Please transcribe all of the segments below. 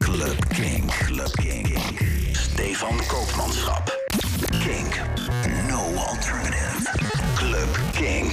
Club Kink. Club Kink. Stefan Koopmanschap. Kink. No alternative. Club King.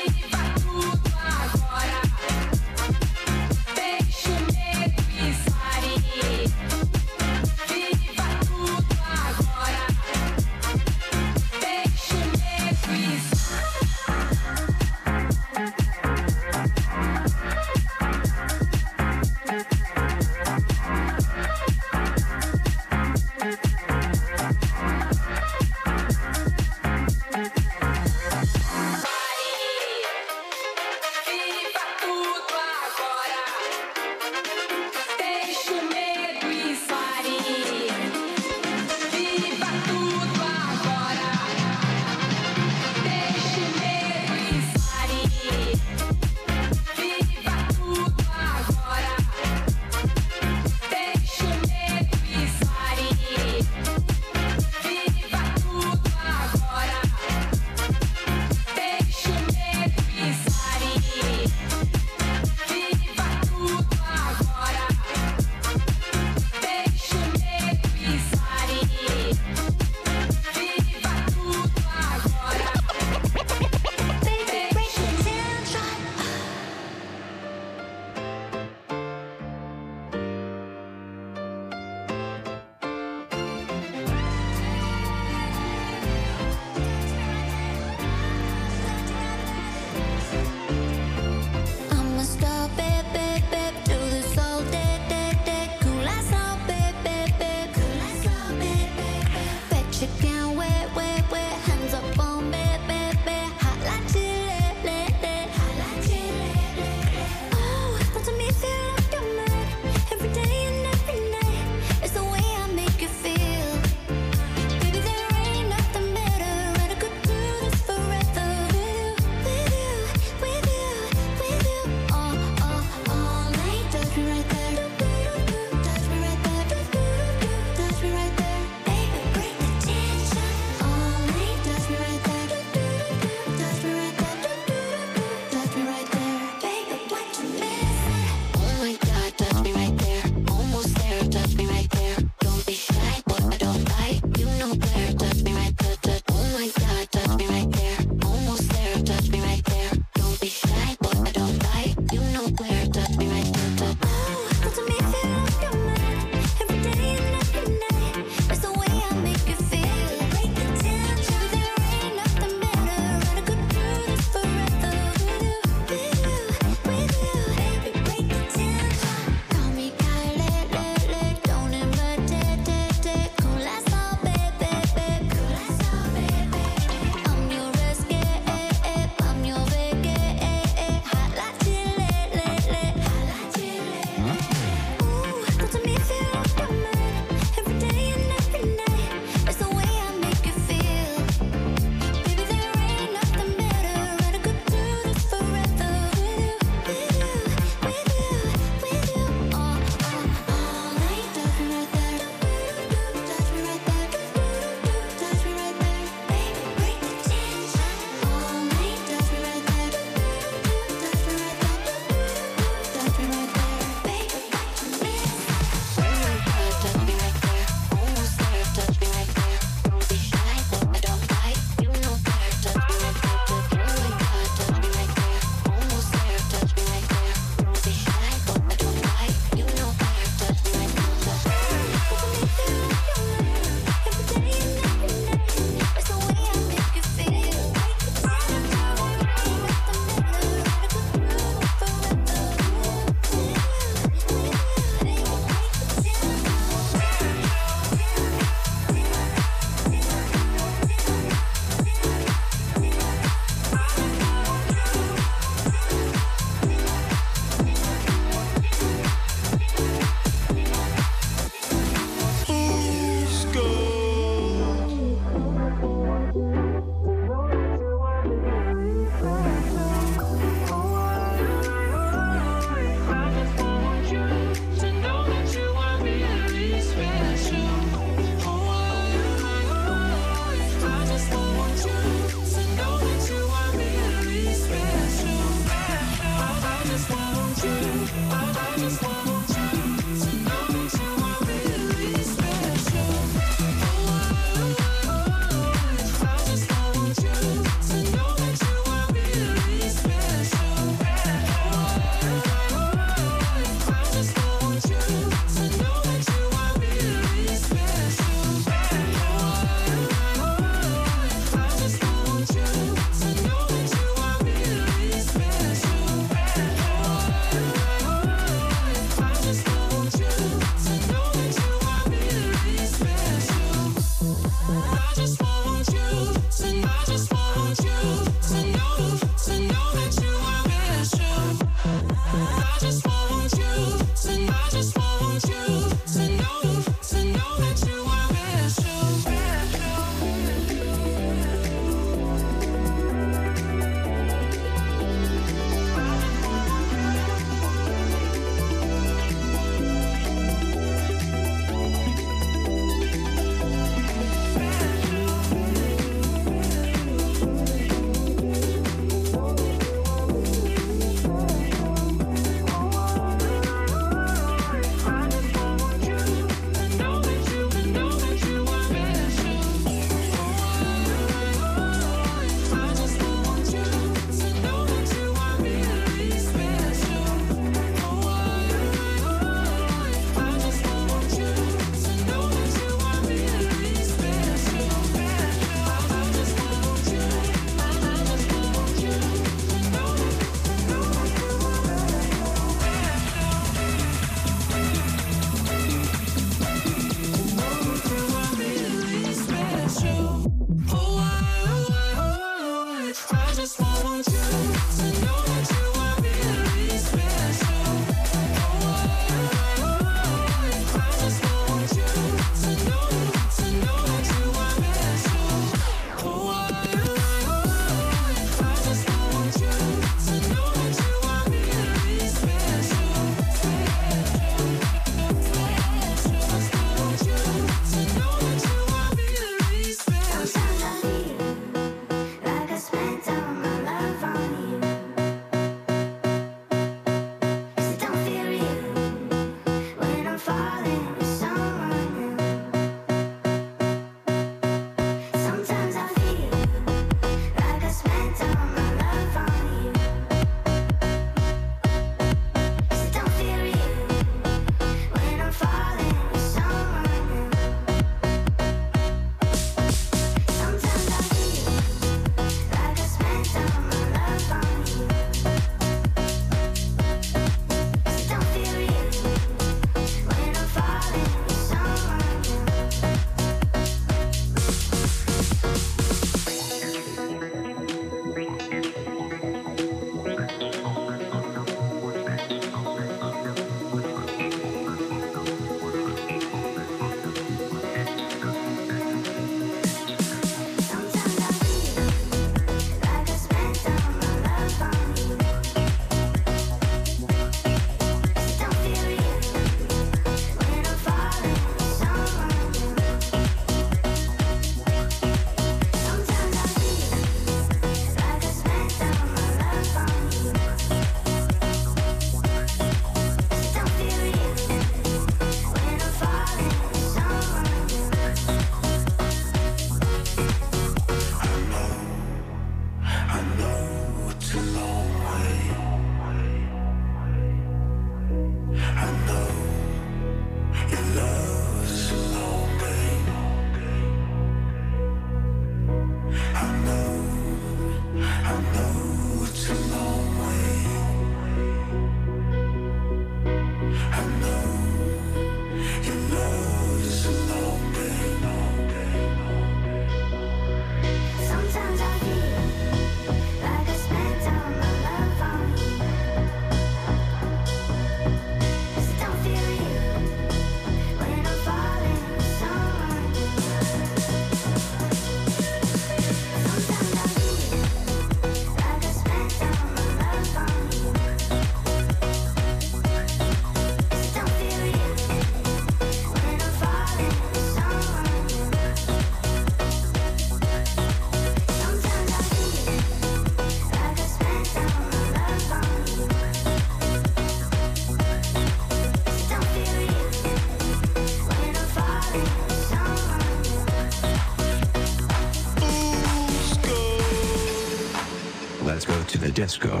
Disco.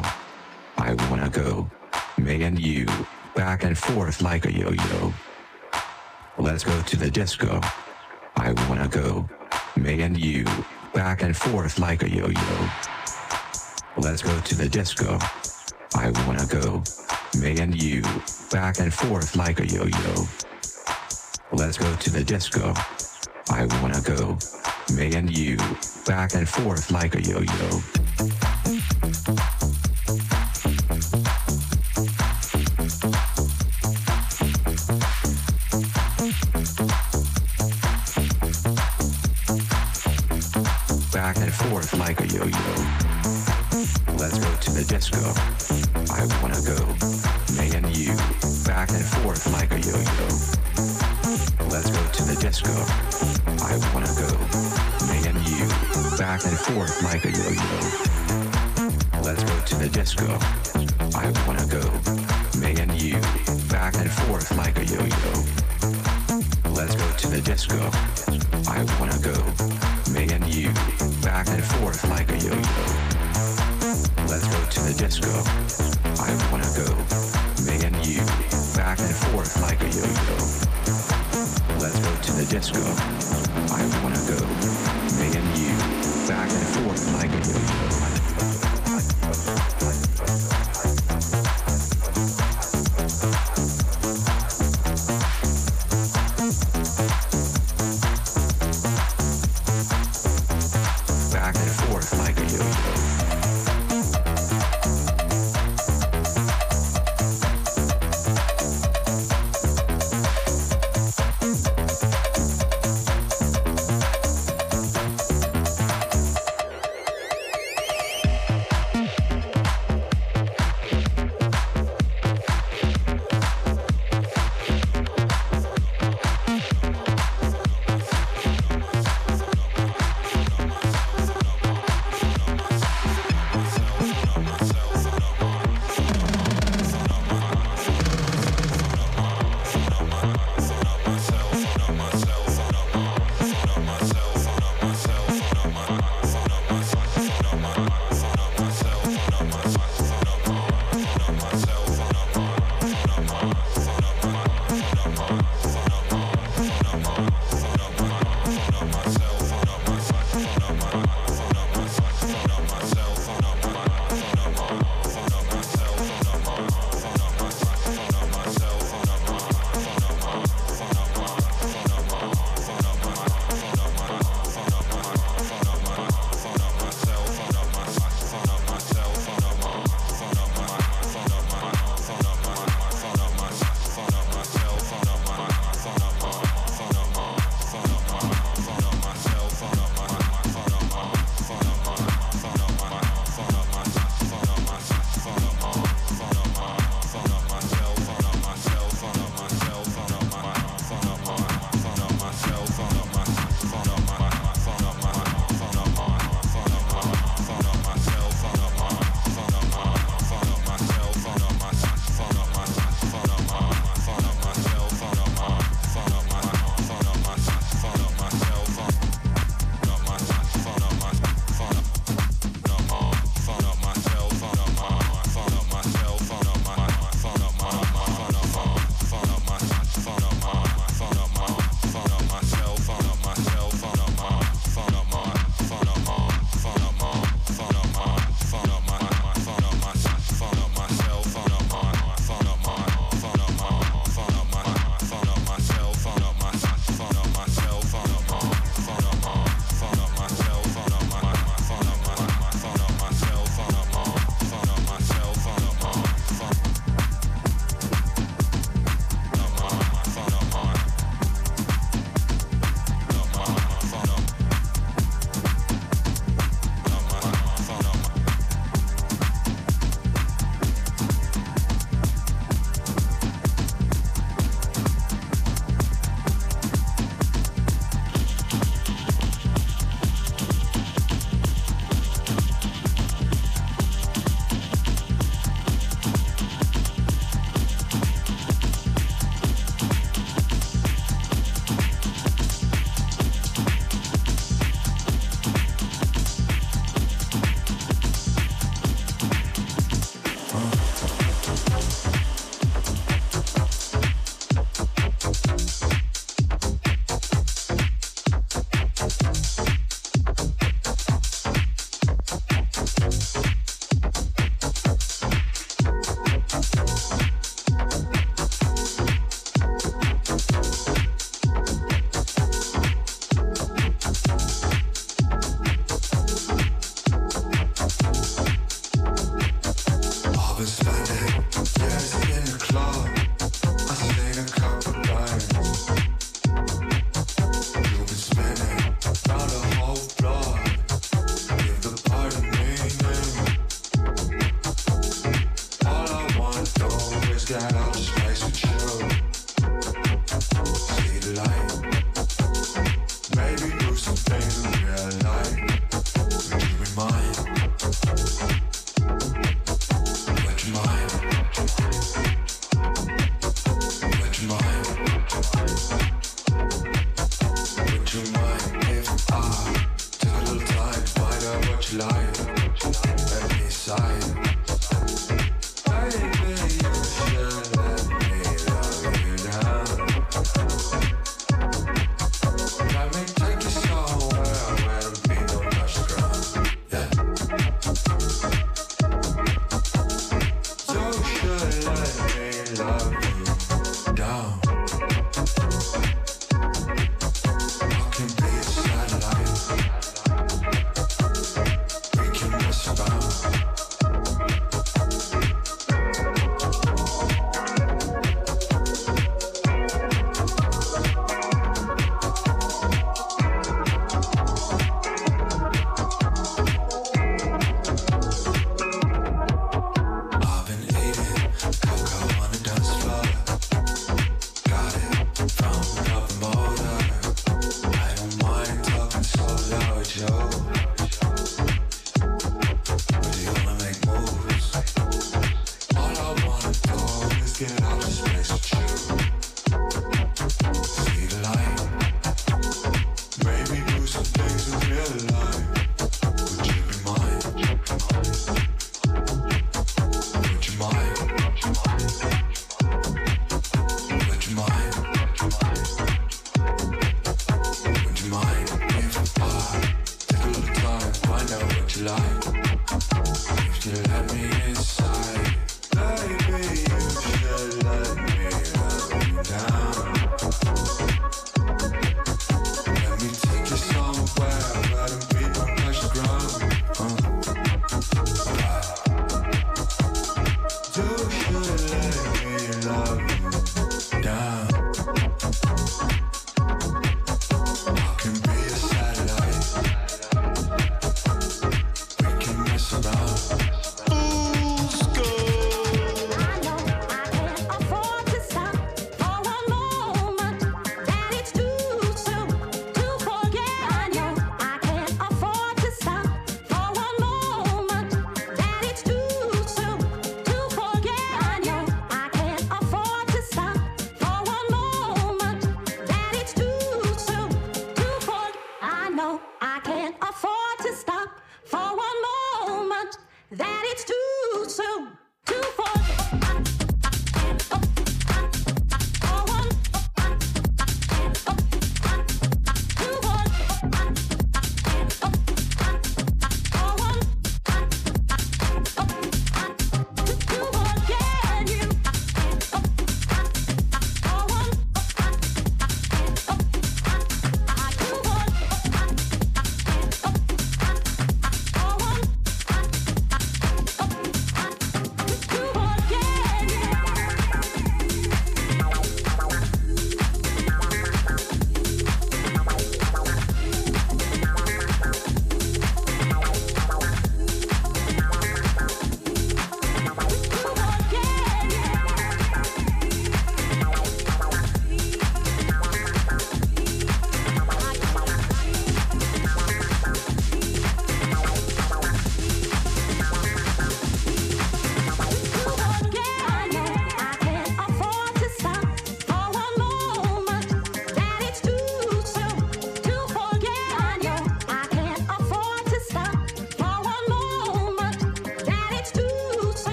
I wanna go. Me and you, back and forth like a yo-yo. Let's go to the disco. I wanna go. Me and you, back and forth like a yo-yo. Let's go to the disco. I wanna go. Me and you, back and forth like a yo-yo. Let's go to the disco. I wanna go. Me and you, back and forth like a yo-yo. Back and forth like a yo-yo. Let's go to the disco. I wanna go. Me and you, back and forth like a yo-yo. Let's go to the disco. I wanna go. Me and you, back and forth like a yo-yo. Let's go to the disco. I wanna go. Me and you, back and forth like a yo-yo. Let's go to the disco. I wanna go. Me and you, back and forth like a yo-yo. Let's go to the disco. I wanna go. Me and you, back and forth like a yo-yo. Let's go to the disco. I wanna go. Me and you, back and forth like a yo-yo.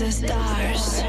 the stars.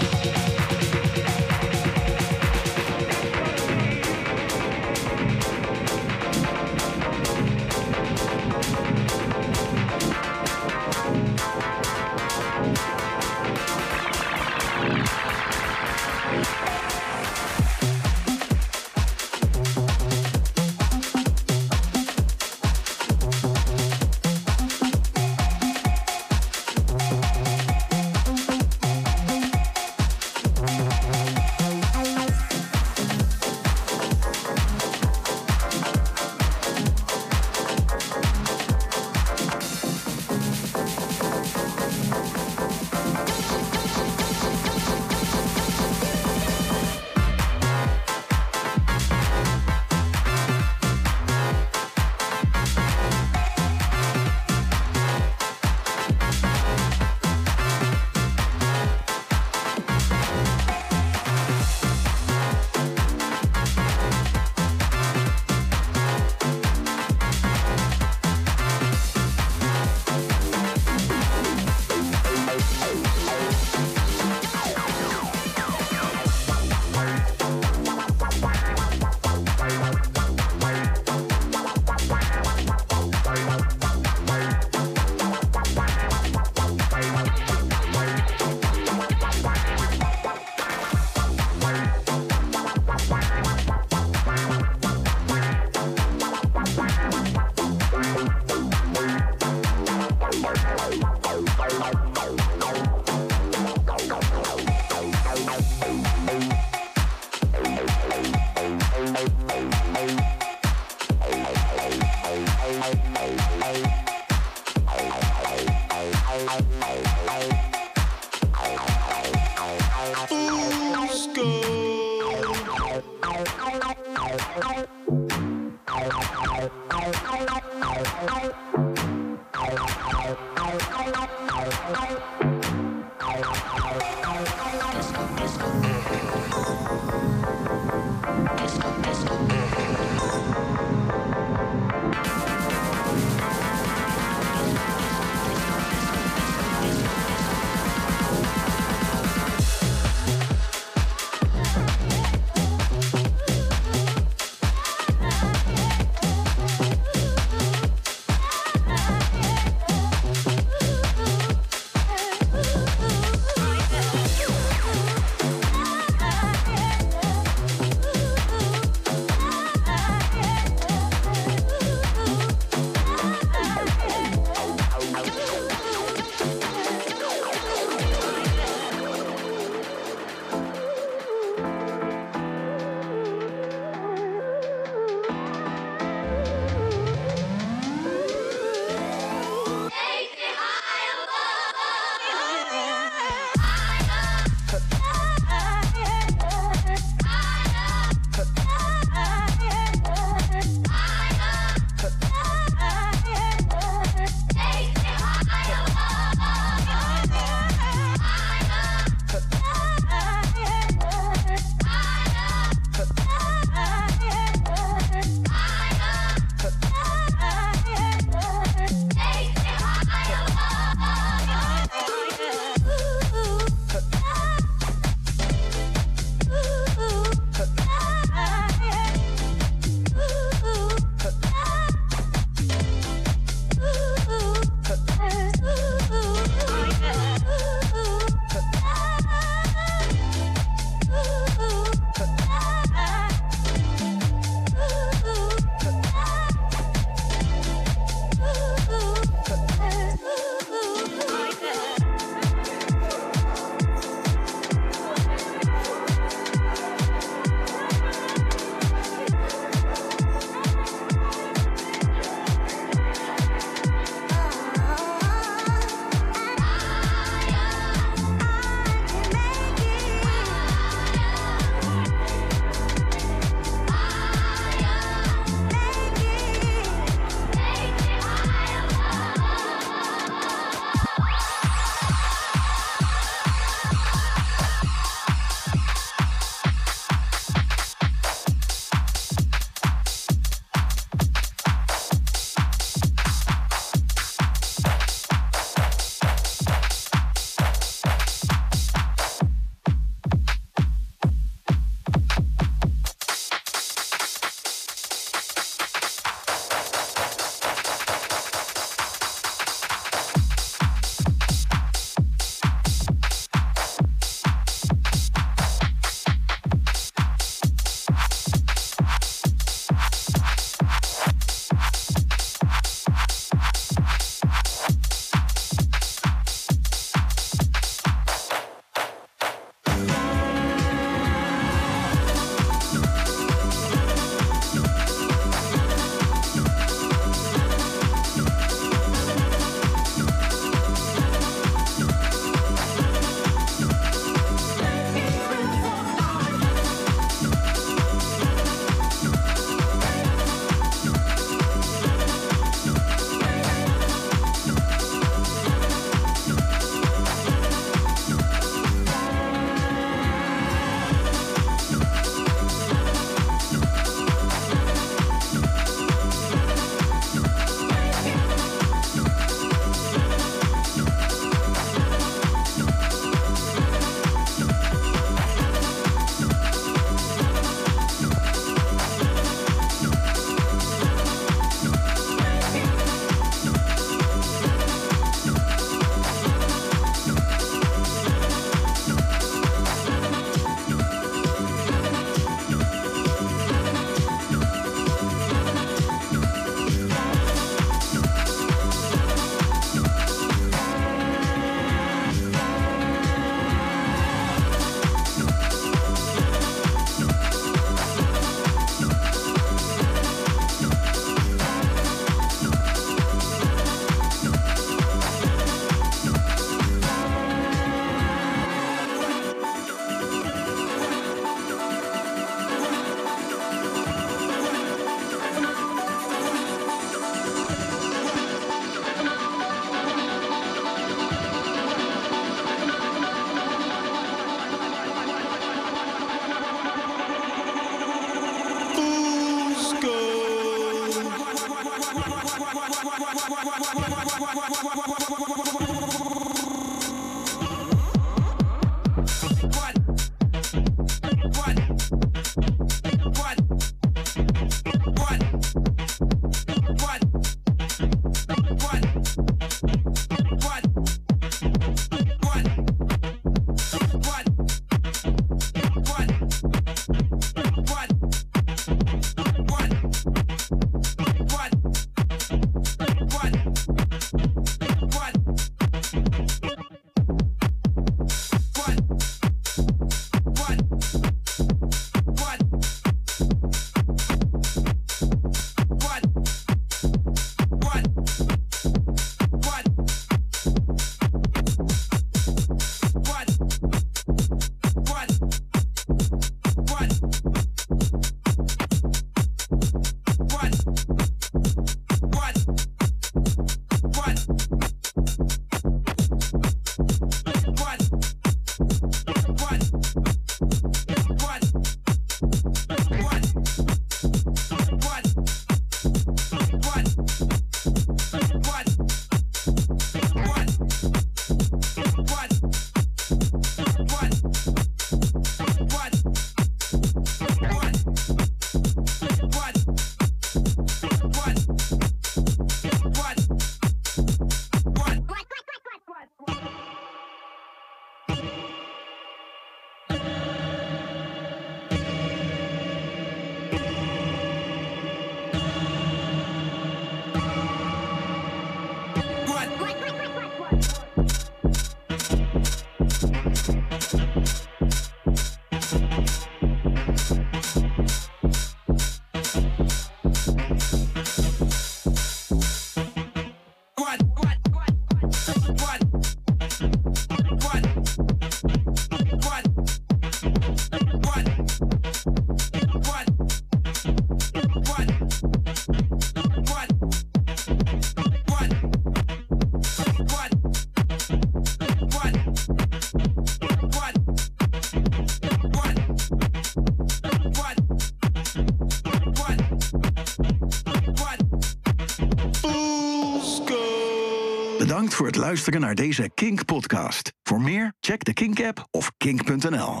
Voor het luisteren naar deze Kink-podcast. Voor meer, check de Kink-app of kink.nl.